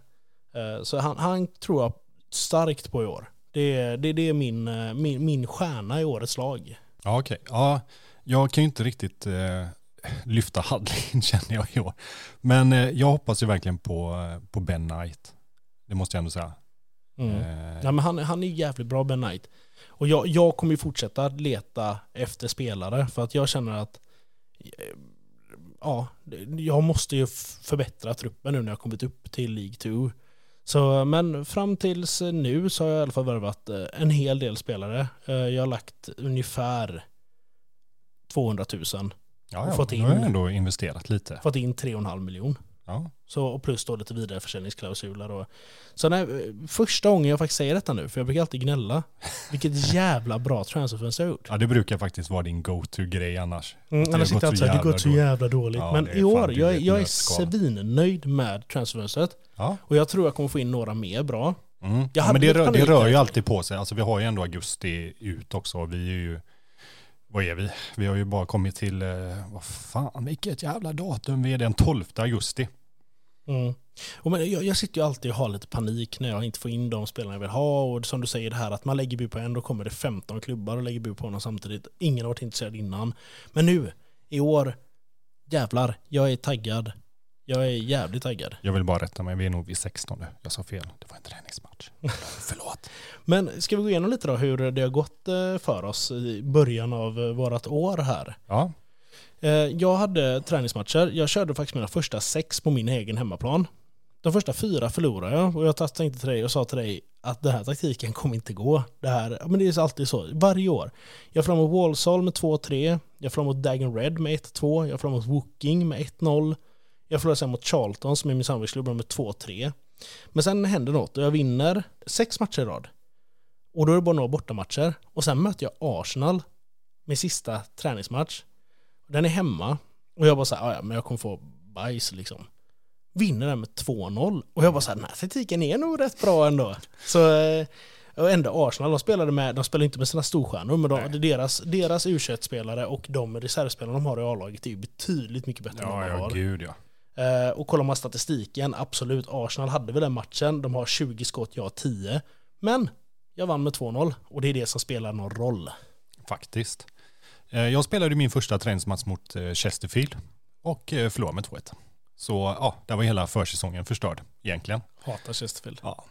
Så han, han tror jag starkt på i år. Det, är- det, det är min, eh, min, min stjärna i årets lag. Ja, okej. Ja, jag kan ju inte riktigt eh, lyfta Hadlin *laughs* känner jag i år. Men eh, jag hoppas ju verkligen på, eh, på Ben Knight. Det måste jag ändå säga. Mm. Eh, Ja, men han, han är jävligt bra Ben Knight. Och jag, jag kommer ju fortsätta leta efter spelare för att jag känner att eh, ja, jag måste ju förbättra truppen nu när jag kommit upp till League 2. Så, men fram tills nu så har jag i alla fall värvat eh, en hel del spelare. Eh, Jag har lagt ungefär 200 000. ja, och ja, fått då har jag in- ändå investerat lite. Fått in 3,5 miljon. Ja. Så, och plus då lite vidareförsäljningsklausuler. Och, så nej, första gången jag faktiskt säger detta nu, för jag brukar alltid gnälla. Vilket *laughs* jävla bra transferfönster jag gjort. ja, det brukar faktiskt vara din go-to-grej annars. Mm, annars sitter jag alltid det har gått så jävla dåligt. Ja, Men i år, jag, jag är svinnöjd med transferfönstret. Ja. Och jag tror jag kommer få in några mer bra. Mm. Ja men det rör, det rör ju alltid på sig. Alltså vi har ju ändå augusti ut också. Vi är ju, vad är vi? Vi har ju bara kommit till, eh, vad fan, vilket jävla datum. Vi är den 12 augusti. Mm. Och men jag, jag sitter ju alltid och har lite panik när jag inte får in de spelarna jag vill ha. Och som du säger det här att man lägger bud på en, då kommer det 15 klubbar och lägger bud på honom samtidigt. Ingen har varit intresserad innan. Men nu, i år, jävlar, jag är taggad. Jag är jävligt taggad. Jag vill bara rätta mig, vi är nog vid 16 nu. Jag sa fel, det var en träningsmatch. *laughs* Förlåt. Men ska vi gå igenom lite då hur det har gått eh, för oss i början av eh, vårat år här? Ja, Eh, Jag hade träningsmatcher. Jag körde faktiskt mina första sex på min egen hemmaplan. De första fyra förlorade jag och jag tänkte till dig och sa till dig att den här taktiken kommer inte gå. Det, här, men det är alltid så, varje år. Jag får mot Walsall med 2-3, jag får mot Dagen Red med 1-2, jag får mot Woking med 1-0, jag förlorar sen mot Charlton som är min samarbetsklubb med 2-3. Men sen händer något och jag vinner sex matcher i rad. Och då är det bara några bortamatcher. Och sen möter jag Arsenal med sista träningsmatch. Den är hemma. Och jag bara såhär, ja men jag kommer få bajs liksom. Vinner den med 2-0. Och jag bara såhär, den här taktiken är nog rätt bra ändå. Så, eh, och ändå Arsenal, de spelade med, de spelar inte med sina storstjärnor, men de, deras, deras u spelare och de reservspelarna de har i A-laget är ju betydligt mycket bättre än ja, vad man ja har. gud ja. Eh, och kollar man statistiken, absolut, Arsenal hade väl den matchen. De har 20 skott, jag har 10. Men jag vann med 2-0 och det är det som spelar någon roll. Faktiskt. Eh, Jag spelade min första träningsmatch mot eh, Chesterfield och förlorade med 2-1. Så ja, där var hela försäsongen förstörd egentligen. Hatar Chesterfield. Ja.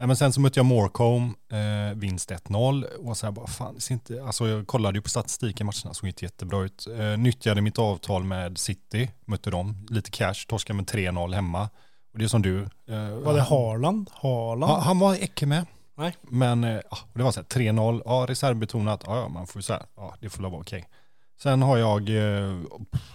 Nej, men sen så mötte jag Morecombe, eh, vinst 1-0 och så här bara fan, det ser inte, alltså jag kollade ju på statistiken, matcherna såg inte jättebra ut. Eh, nyttjade mitt avtal med City, mötte dem, lite cash, torskade med 3-0 hemma. Och det är som du. Eh, Var det Harland? Harland? Ja, han var icke med. Nej. Men eh, det var så här 3-0, ja reservbetonat, ja, ja man får ju så här, ja det får väl vara okej. Sen har jag eh,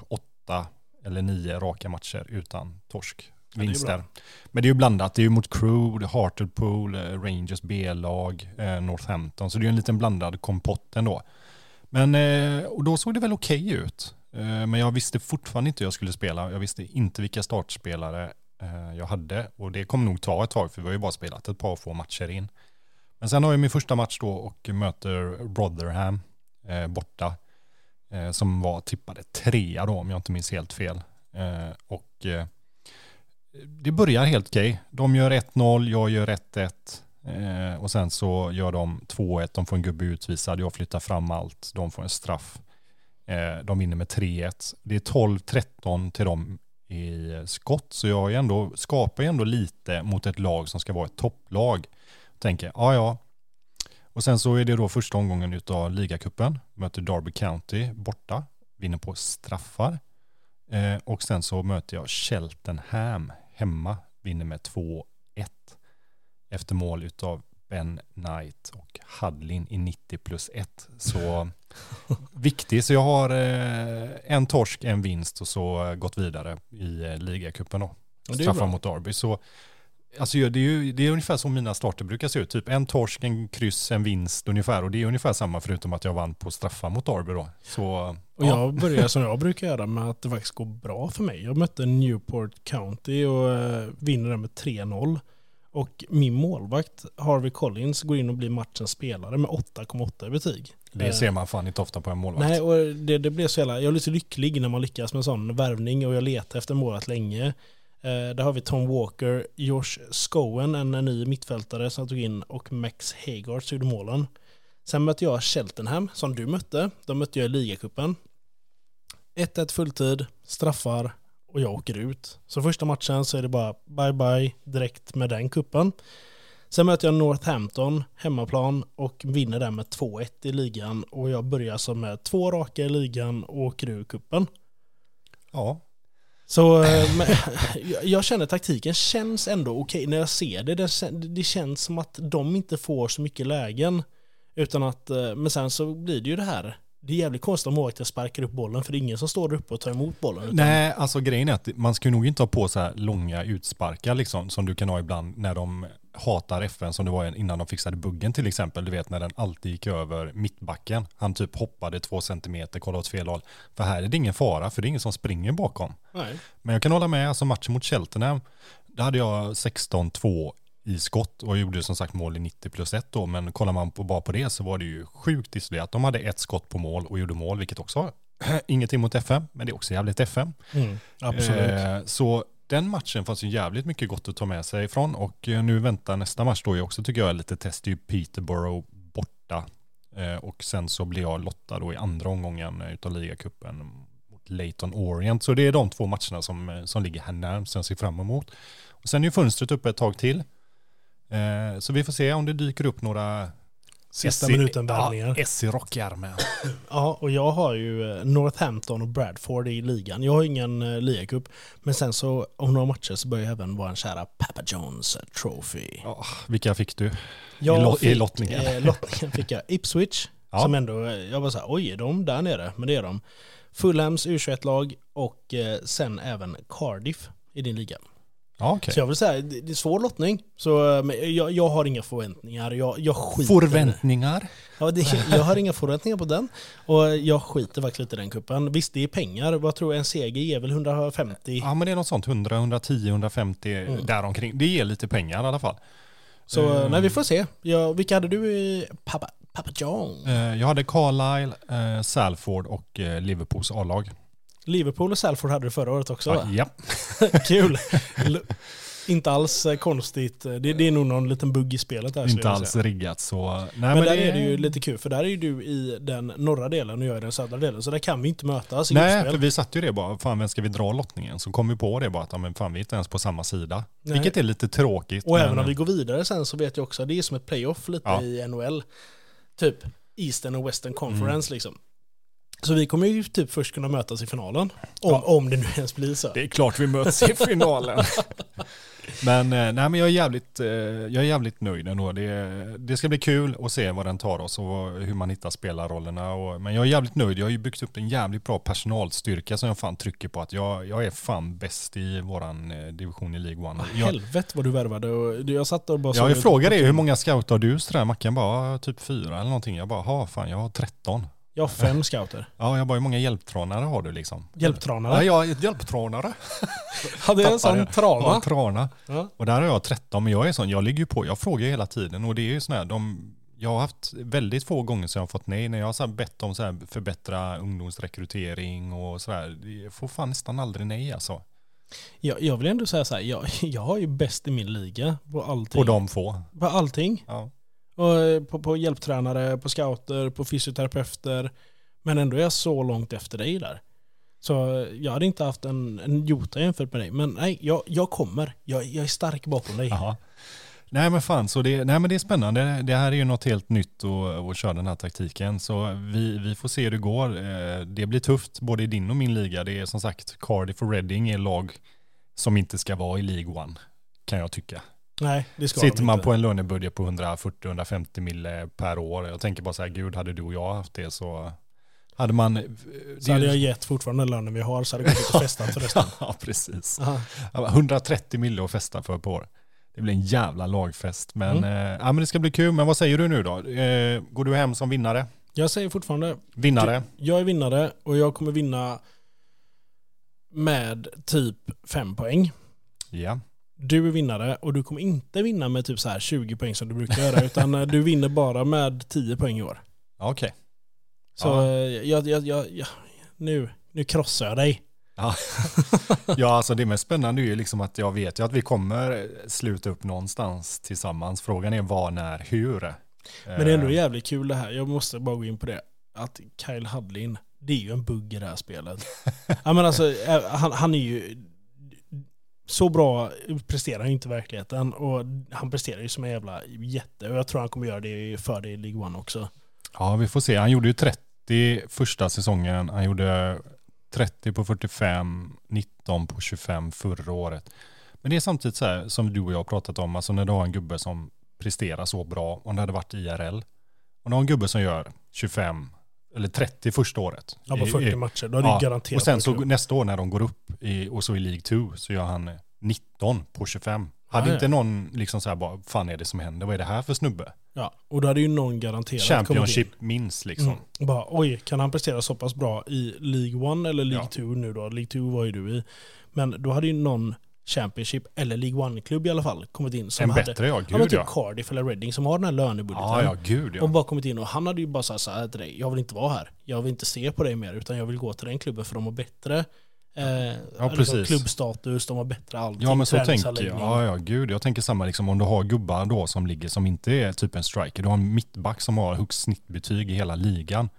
åtta eller nio raka matcher utan torsk. Vinster. bra. Men det är ju blandat, det är ju mot Crew, Hartlepool, eh, Rangers B-lag, eh, Northampton, så det är ju en liten blandad kompott ändå. Men, eh, och då såg det väl okej ut. Eh, men jag visste fortfarande inte hur jag skulle spela, jag visste inte vilka startspelare jag hade och det kommer nog ta ett tag för vi har ju bara spelat ett par få matcher in. Men sen har jag min första match då och möter Rotherham borta. Som var tippade trea då om jag inte minns helt fel. Och det börjar helt okej. De gör 1-0, jag gör 1-1. Eh, och sen så gör de 2-1, de får en gubbe utvisad, jag flyttar fram allt, de får en straff. Eh, de vinner med 3-1. Det är 12-13 till dem i skott, så jag är ändå, skapar ju ändå lite mot ett lag som ska vara ett topplag. Tänker, ja ja. Och sen så är det då första omgången utav ligacupen, möter Derby County borta, vinner på straffar. Eh, och sen så möter jag Cheltenham hemma, vinner med 2-1 efter mål utav Ben Knight och Hadlin i 90 plus 1. Så *laughs* viktig, så jag har eh, en torsk, en vinst och så gått vidare i eh, ligacupen då. Straffar mot Derby. Så Alltså det är, ju, det är ungefär som mina starter brukar se ut. Typ en torsk, en kryss, en vinst ungefär. Och det är ungefär samma förutom att jag vann på straffar mot Derby då. Så, Och jag börjar som jag brukar göra med att det faktiskt går bra för mig. Jag mötte Newport County och eh, vinner den med 3-0. Och min målvakt Harvey Collins går in och blir matchens spelare med 8,8 i betyg. Det Eh, ser man fan inte ofta på en målvakt. Nej, och det, det blev så jävla... Jag blir så lycklig när man lyckas med en sån värvning och jag letar efter målet länge. Eh, där har vi Tom Walker, Josh Scowen, en ny mittfältare som jag tog in och Max Hagar som gjorde målen. Sen mötte jag Cheltenham som du mötte. De mötte jag i ligacupen. 1-1 fulltid, straffar och jag åker ut. Så första matchen så är det bara bye bye direkt med den kuppen. Sen möter jag Northampton hemmaplan och vinner den med 2-1 i ligan och jag börjar som med två raka i ligan och åker ur kuppen. Ja, så eh, men, *laughs* jag- jag känner taktiken känns ändå okej när jag ser det. det. Det känns som att de inte får så mycket lägen. Utan att, eh, men sen så blir det ju det här. Det är jävligt konstigt om målvakten sparkar upp bollen för det är ingen som står där uppe och tar emot bollen. Utan, Nej, alltså grejen är att man ska nog inte ha på så här långa utsparkar liksom, som du kan ha ibland när de hatar FN som det var innan de fixade buggen till exempel. Du vet när den alltid gick över mittbacken. Han typ hoppade två centimeter, kollade åt fel håll. För här är det ingen fara, för det är ingen som springer bakom. Nej. Men jag kan hålla med, alltså matchen mot Cheltenham, där hade jag 16-2 i skott och gjorde som sagt mål i 90 plus 1 då, men kollar man på, bara på det så var det ju sjukt isolerat. De hade ett skott på mål och gjorde mål, vilket också *clears throat* ingenting mot FM, men det är också jävligt FM. Mm, absolut. Eh, så den matchen fanns ju jävligt mycket gott att ta med sig ifrån och eh, nu väntar nästa match då jag också tycker jag är lite test, ju Peterborough borta Eh, och sen så blir jag lottad då i andra omgången utav ligacupen mot Leighton Orient. Så det är de två matcherna som, eh, som ligger här närmst, som jag ser fram emot. Och sen är ju fönstret uppe ett tag till. Eh, så vi får se om det dyker upp några Sista SC minuten värvningar. Ja, S i rockärmen. *laughs* Ja, och jag har ju eh, Northampton och Bradford i ligan. Jag har ingen eh, ligacup. Men sen så om några matcher så börjar även vår kära Papa Jones eh, Trophy. Ja, vilka fick du? Jag lo- i fick, lottningen. Eh, lottningen fick jag Ipswich. Ja. Som ändå, jag var så här, oj är de där nere? Men det är de. Fulhams U21-lag och eh, sen även Cardiff i din liga. Ja, okej. Så jag vill säga, det är svår lottning. Så eh, jag, jag har inga förväntningar. Jag, jag skiter. Förväntningar? Ja, det, jag har inga förväntningar på den. Och jag skiter faktiskt lite i den kuppen. Visst, det är pengar. Vad tror jag en seger ger väl 150? Ja men det är något sånt, 100, 110, 150 Mm. däromkring. Det ger lite pengar i alla fall. Så Eh, nej, vi får se. Ja, vilka hade du i Papa, Papa John? eh, Jag hade Carlisle, Salford och Liverpools A-lag. Liverpool och Salford hade du förra året också va? ja. *laughs* Kul! Inte alls eh, konstigt. Det, det är nog någon liten bugg i spelet där. inte alls säga. riggat så. Nej, Men, där är det ju lite kul, för där är ju du i den norra delen och jag i den södra delen. Så där kan vi inte mötas i Nej, för vi satt ju det bara, fan vem ska vi dra lottningen? Så kom vi på det bara att men fan vi är inte ens på samma sida. Nej. Vilket är lite tråkigt. Och även men- om vi går vidare sen så vet jag också att det är som ett playoff lite Ja. i NHL. Typ Eastern och Western Conference Mm. liksom. Så vi kommer ju typ först kunna mötas i finalen. Om, om det nu ens blir så. Det är klart vi möts i finalen. *laughs* men, eh, nej, men jag, är jävligt, eh, jag är jävligt nöjd ändå. Det, det ska bli kul att se vad den tar oss och hur man hittar spelarrollerna. Och, men jag är jävligt nöjd. Jag har ju byggt upp en jävligt bra personalstyrka som jag fan trycker på att jag, jag är fan bäst i våran eh, division i League One. Jag, Helvete vad du värvade. Och jag satt och bara jag, jag frågade dig hur många scouter har du? Mackan bara typ fyra eller någonting. Jag bara, ha fan jag har 13. Jag har fem scouter. Ja, jag bara, hur många hjälptranare har du liksom? Hjälptranare. Ja, jag är ett hjälptranare. *laughs* Hade jag en sån Ja, trana? trana. Ja. Och där har jag 13, men jag är sån, jag ligger ju på, jag frågar hela tiden och det är ju sån här, de, jag har haft väldigt få gånger som jag har fått nej när jag har så bett om så här förbättra ungdomsrekrytering och så här, jag får fan nästan aldrig nej alltså. Jag, jag vill ändå säga så här, jag, *laughs* jag har ju bäst i min liga på allting. På de få. På allting. Ja. Eh, på, på hjälptränare, på scouter, på fysioterapeuter. Men ändå är jag så långt efter dig där. Så eh, jag hade inte haft en, en jota jämfört med dig. Men nej, jag, jag kommer. Jag, jag är stark bakom dig. Aha. Nej men fan, så det, nej, men det är spännande. Det här är ju något helt nytt att, att köra den här taktiken. Så vi, vi får se hur det går. Eh, det blir tufft både i din och min liga. Det är som sagt Cardiff och Reading är lag som inte ska vara i League One, kan jag tycka. Nej, det ska Sitter de man inte. på en lönebudget på 140-150 mille per år. Jag tänker bara så här, gud hade du och jag haft det så hade man... Så hade jag gett fortfarande lönen vi har så hade jag gått ut *laughs* och festat förresten. Ja, precis. Aha. 130 mille att festa för på år. Det blir en jävla lagfest. Men, mm. eh, ja, men det ska bli kul. Men vad säger du nu då? Eh, går du hem som vinnare? Jag säger fortfarande... Vinnare? Jag är vinnare och jag kommer vinna med typ fem poäng. Ja. Du är vinnare och du kommer inte vinna med typ så här 20 poäng som du brukar göra utan eh, du vinner bara med 10 poäng i år. Okej. Okay. Så ja. Eh, jag, jag, jag, jag, nu, nu krossar jag dig. Ja. *laughs* ja, alltså det mest spännande är ju liksom att jag vet ju att vi kommer sluta upp någonstans tillsammans. Frågan är var, när, hur. Men det är ändå eh. jävligt kul det här. Jag måste bara gå in på det. Att Kyle Hadlin, det är ju en bugg i det här spelet. *laughs* ja, men alltså, han, han är ju så bra presterar han inte i verkligheten. Och han presterar ju som en jävla jätte. Och jag tror han kommer göra det för det i League One också. Ja, vi får se. Han gjorde ju 30 första säsongen. Han gjorde 30 på 45, 19 på 25 förra året. Men det är samtidigt så här som du och jag har pratat om, alltså när du har en gubbe som presterar så bra, om det hade varit IRL, och du har en gubbe som gör 25 eller 30 första året. Ja, på 40 i, matcher. Då är det ja, garanterat. Och sen så nästa år när de går upp i, och så i League 2 så gör han 19 på 25. Hade ja, inte någon liksom så här bara, fan är det som händer? Vad är det här för snubbe? Ja, och då hade ju någon garanterat Championship minst liksom. Mm. Bara, oj, kan han prestera så pass bra i League 1 eller League 2 ja. nu då? League 2 var ju du i. Men då hade ju någon Championship eller League One-klubb i alla fall kommit in. Som en hade, bättre ja, gud ja. Typ Cardiff eller Reading som har den här lönebudgeten. Ja, ja, gud ja. Och bara kommit in och han hade ju bara sagt så här till dig, jag vill inte vara här. Jag vill inte se på dig mer utan jag vill gå till den klubben för de har bättre Eh, ja, precis. Klubbstatus, de har bättre allting. Ja, men så tänker jag. Ja, ja, gud. Jag tänker samma, liksom, om du har gubbar då som ligger som inte är typ en striker. Du har en mittback som har högst snittbetyg i hela ligan.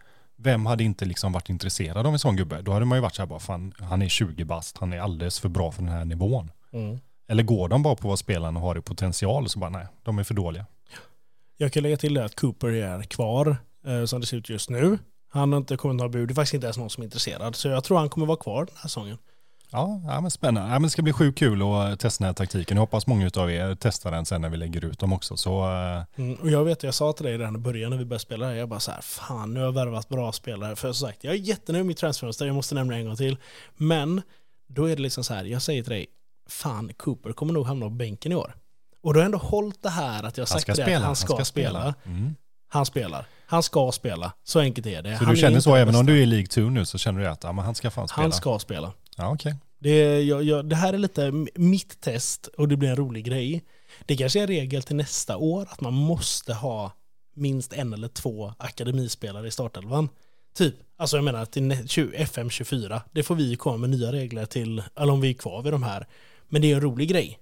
Vem hade inte liksom varit intresserad av en sån gubbe? Då hade man ju varit så här bara, fan, han är 20 bast, han är alldeles för bra för den här nivån. Mm. Eller går de bara på vad spelarna har i potential så bara nej, de är för dåliga. Jag kan lägga till det att Cooper är kvar eh, som det ser ut just nu. Han har inte kommit några bud, det är faktiskt inte ens någon som är intresserad. Så jag tror han kommer vara kvar den här säsongen. Ja, ja men spännande. Ja, men det ska bli sjukt kul att testa den här taktiken. Jag hoppas många av er testar den sen när vi lägger ut dem också. Så, uh... mm, och jag vet, jag sa till dig redan i början när vi började spela här, jag bara så här, fan nu har jag värvat bra spelare. För som sagt, jag är jättenöjd med mitt transferfönster, jag måste nämna en gång till. Men då är det liksom så här, jag säger till dig, fan Cooper kommer nog hamna på bänken i år. Och då har ändå hållit det här att jag sagt det, att han ska, han ska spela. spela. Mm. Han spelar. Han ska spela. Så enkelt är det. Så han du känner så även om du är i League 2 nu så känner du att ja, men han ska fan spela? Han ska spela. Ja. Okay. Det, det här är lite mitt test och det blir en rolig grej. Det kanske är en regel till nästa år att man måste ha minst en eller två akademispelare i startelvan. Typ, alltså jag menar till FM24, det får vi komma med nya regler till, eller om vi är kvar vid de här. Men det är en rolig grej.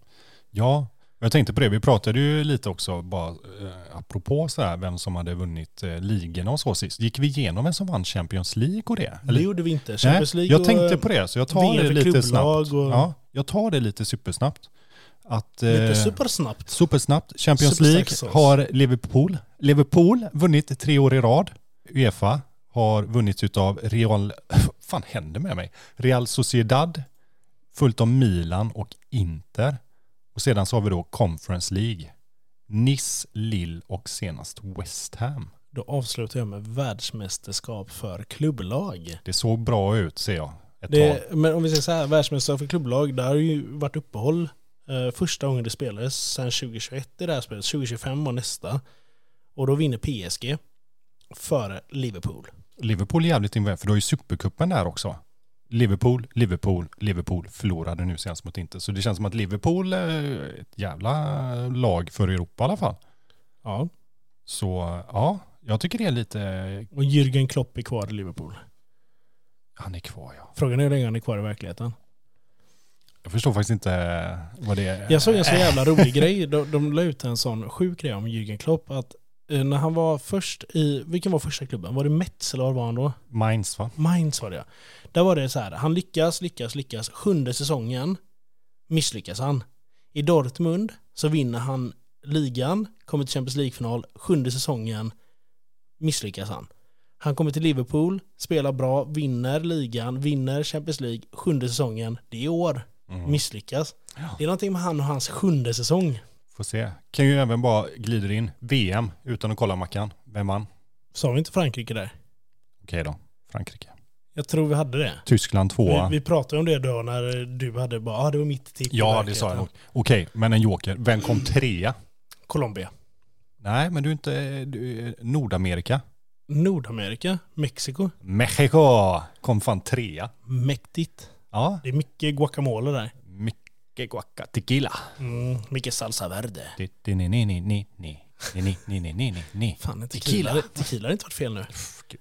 Ja, jag tänkte på det, vi pratade ju lite också, bara eh, apropå så här, vem som hade vunnit eh, ligorna och så sist. Gick vi igenom vem som vann Champions League och det? Eller? Det gjorde vi inte. Champions League jag tänkte på det, så jag tar det lite snabbt. Och... Ja, jag tar det lite supersnabbt. Att, lite eh, supersnabbt. Supersnabbt. Champions League har Liverpool. Liverpool vunnit tre år i rad. Uefa har vunnit utav Real, *laughs* fan händer med mig? Real Sociedad, fullt av Milan och Inter. Och sedan så har vi då Conference League. Nice, Lille och senast West Ham. Då avslutar jag med världsmästerskap för klubblag. Det såg bra ut ser jag. Det, men om vi säger så här, världsmästerskap för klubblag, där har ju varit uppehåll eh, första gången det spelades sedan 2021 i det här spelet. 2025 var nästa. Och då vinner PSG före Liverpool. Liverpool är jävligt involverad, för du har ju supercupen där också. Liverpool, Liverpool, Liverpool förlorade nu senast mot Inter. Så det känns som att Liverpool är ett jävla lag för Europa i alla fall. Ja. Så ja, jag tycker det är lite... Och Jürgen Klopp är kvar i Liverpool. Han är kvar ja. Frågan är hur länge han är kvar i verkligheten. Jag förstår faktiskt inte vad det är. Jag såg en så jävla rolig grej. De, de la ut en sån sjuk grej om Jürgen Klopp. Att när han var först i, vilken var första klubben? Var det Metz eller var var han då? Mainz va? Mainz var det ja. Där var det så här, han lyckas, lyckas, lyckas. Sjunde säsongen misslyckas han. I Dortmund så vinner han ligan, kommer till Champions League-final. Sjunde säsongen misslyckas han. Han kommer till Liverpool, spelar bra, vinner ligan, vinner Champions League. Sjunde säsongen, det är år. Mm. Misslyckas. Ja. Det är någonting med han och hans sjunde säsong. Får se. Kan ju även bara glida in. VM utan att kolla Mackan. Vem vann? Sa vi inte Frankrike där? Okej då. Frankrike. Jag tror vi hade det. Tyskland tvåa. Vi, vi pratade om det då när du hade bara, ah, det var mitt tipp. Ja, det verkligheten." sa jag nog. Okej, men en joker. Vem kom trea? Colombia. Nej, men du är inte... Du är Nordamerika. Nordamerika, Mexiko. Mexiko kom fan trea. Mäktigt. Ja, Det är mycket guacamole där kekuakka. Tequila. Mm, mycket salsa verde. Ni, ni, ni, ni, ni, ni. Ni, ni, ni, ni, ni. Fan, tequila. tequila. Tequila har inte varit fel nu.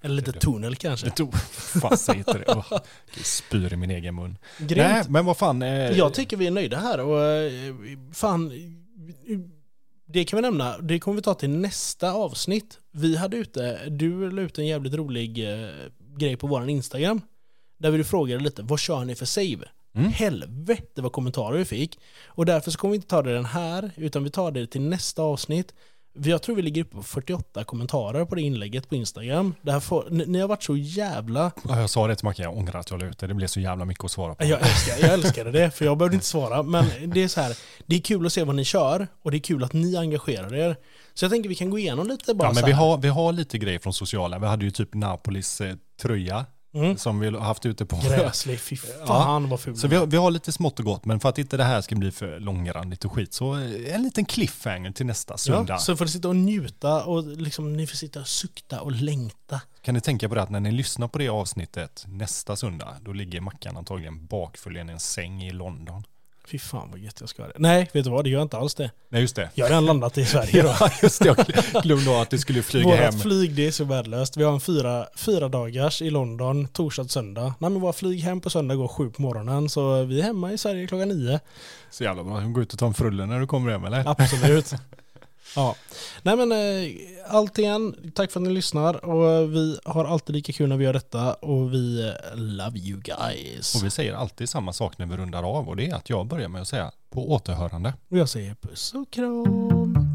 Eller lite tunnel kanske. To fan, säg inte det. Oh, Gud, spyr i min egen mun. Grymt. Nej, men vad fan. Eh... Jag tycker vi är nöjda här och eh, fan. Det kan vi nämna, det kommer vi ta till nästa avsnitt. Vi hade ute, du la ut en jävligt rolig eh, grej på vår Instagram. Där vi frågade lite, vad kör ni för save? Mm. Helvete vad kommentarer vi fick. Och därför så kommer vi inte ta det den här, utan vi tar det till nästa avsnitt. Jag tror vi ligger uppe på 48 kommentarer på det inlägget på Instagram. Det här får, ni, ni har varit så jävla Ja, jag sa det till Macke, jag ångrar att jag la ut det. Det blev så jävla mycket att svara på. jag, älskar, jag älskade det, för jag behövde inte svara. Men det är så här, det är kul att se vad ni kör och det är kul att ni engagerar er. Så jag tänker vi kan gå igenom lite bara Ja, men vi har, vi har lite grejer från sociala. Vi hade ju typ Napolis eh, tröja Mm. som vi har haft ute på. Gräslig, fy *laughs* fan vad ful. Så vi har, vi har lite smått och gott, men för att inte det här ska bli för långrandigt och skit så en liten cliffhanger till nästa söndag. ja, så får ni sitta och njuta och liksom, ni får sitta och sukta och längta. Kan ni tänka på det att när ni lyssnar på det avsnittet nästa söndag, då ligger Mackan antagligen bakfull i en säng i London. Fy fan vad gött jag ska ha det. Nej, vet du vad? Det gör inte alls det. Nej just det. Jag har redan landat i Sverige då. *laughs* Ja just det, jag glömde att du skulle flyga Vårat hem. flyg det är så värdelöst. Vi har en fyra, fyra dagars i London, torsdag till söndag. Nej men våra flyg hem på söndag går sju på morgonen. Så vi är hemma i Sverige klockan nio. Så jävla bra, gå ut och ta en frulle när du kommer hem eller? Absolut. *laughs* ja. Nej men eh, allt igen, tack för att ni lyssnar och vi har alltid lika kul när vi gör detta och vi eh, love you guys. Och vi säger alltid samma sak när vi rundar av och det är att jag börjar med att säga på återhörande. Och jag säger puss och kram.